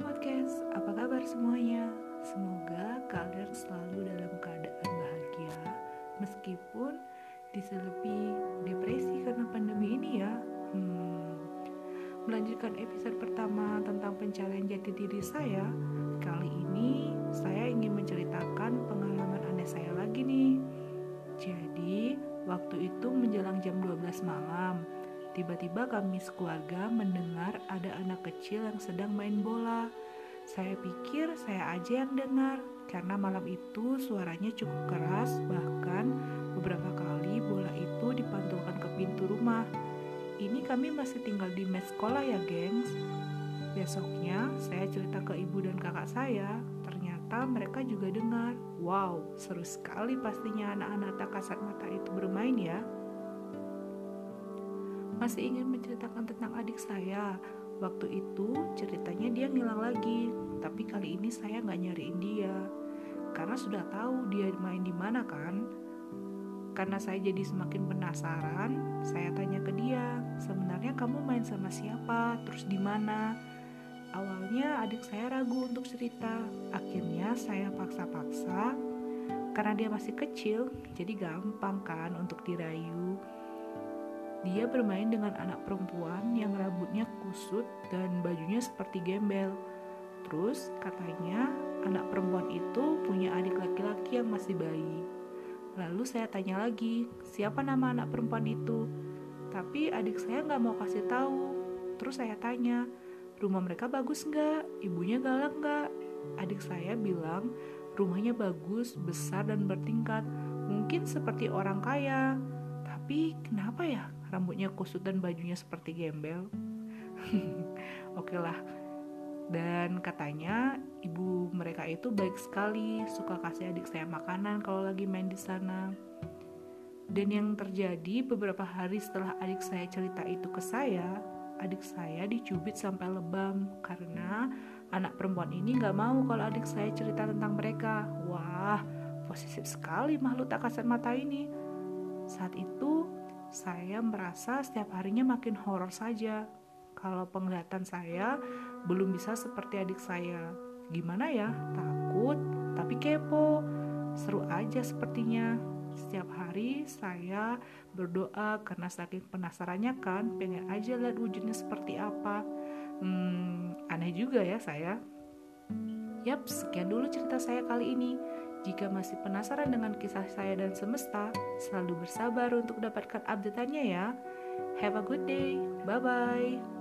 Podcast, apa kabar semuanya? Semoga kalian selalu dalam keadaan bahagia. Meskipun diselipi depresi karena pandemi ini ya. Hmm. Melanjutkan episode pertama tentang pencarian jati diri saya. Kali ini saya ingin menceritakan pengalaman aneh saya lagi nih. Jadi waktu itu menjelang jam 12 malam tiba-tiba kami sekeluarga mendengar ada anak kecil yang sedang main bola. Saya pikir saya aja yang dengar, karena malam itu suaranya cukup keras, bahkan beberapa kali bola itu dipantulkan ke pintu rumah. Ini kami masih tinggal di mes sekolah ya, gengs. Besoknya, saya cerita ke ibu dan kakak saya, ternyata mereka juga dengar. Wow, seru sekali pastinya anak-anak tak kasat mata itu bermain ya. Masih ingin menceritakan tentang adik saya, Waktu itu ceritanya dia ngilang lagi, tapi kali ini saya nggak nyariin dia. Karena sudah tahu dia main di mana kan. Karena saya jadi semakin penasaran, saya tanya ke dia, sebenarnya kamu main sama siapa, terus di mana? Awalnya adik saya ragu untuk cerita, akhirnya saya paksa-paksa karena dia masih kecil, jadi gampang kan untuk dirayu. Dia bermain dengan anak perempuan yang rambutnya kusut dan bajunya seperti gembel. Terus katanya anak perempuan itu punya adik laki-laki yang masih bayi. Lalu saya tanya lagi, siapa nama anak perempuan itu? Tapi adik saya nggak mau kasih tahu. Terus saya tanya, rumah mereka bagus nggak? Ibunya galak nggak? Adik saya bilang, rumahnya bagus, besar dan bertingkat. Mungkin seperti orang kaya. Tapi kenapa ya rambutnya kusut dan bajunya seperti gembel. Oke lah. Dan katanya ibu mereka itu baik sekali, suka kasih adik saya makanan kalau lagi main di sana. Dan yang terjadi beberapa hari setelah adik saya cerita itu ke saya, adik saya dicubit sampai lebam karena anak perempuan ini nggak mau kalau adik saya cerita tentang mereka. Wah, posesif sekali makhluk tak kasat mata ini. Saat itu saya merasa setiap harinya makin horor saja. Kalau penglihatan saya belum bisa seperti adik saya. Gimana ya? Takut, tapi kepo. Seru aja sepertinya. Setiap hari saya berdoa karena saking penasarannya kan, pengen aja lihat wujudnya seperti apa. Hmm, aneh juga ya saya. Yap, sekian dulu cerita saya kali ini. Jika masih penasaran dengan kisah saya dan semesta, selalu bersabar untuk dapatkan update-nya ya. Have a good day. Bye-bye.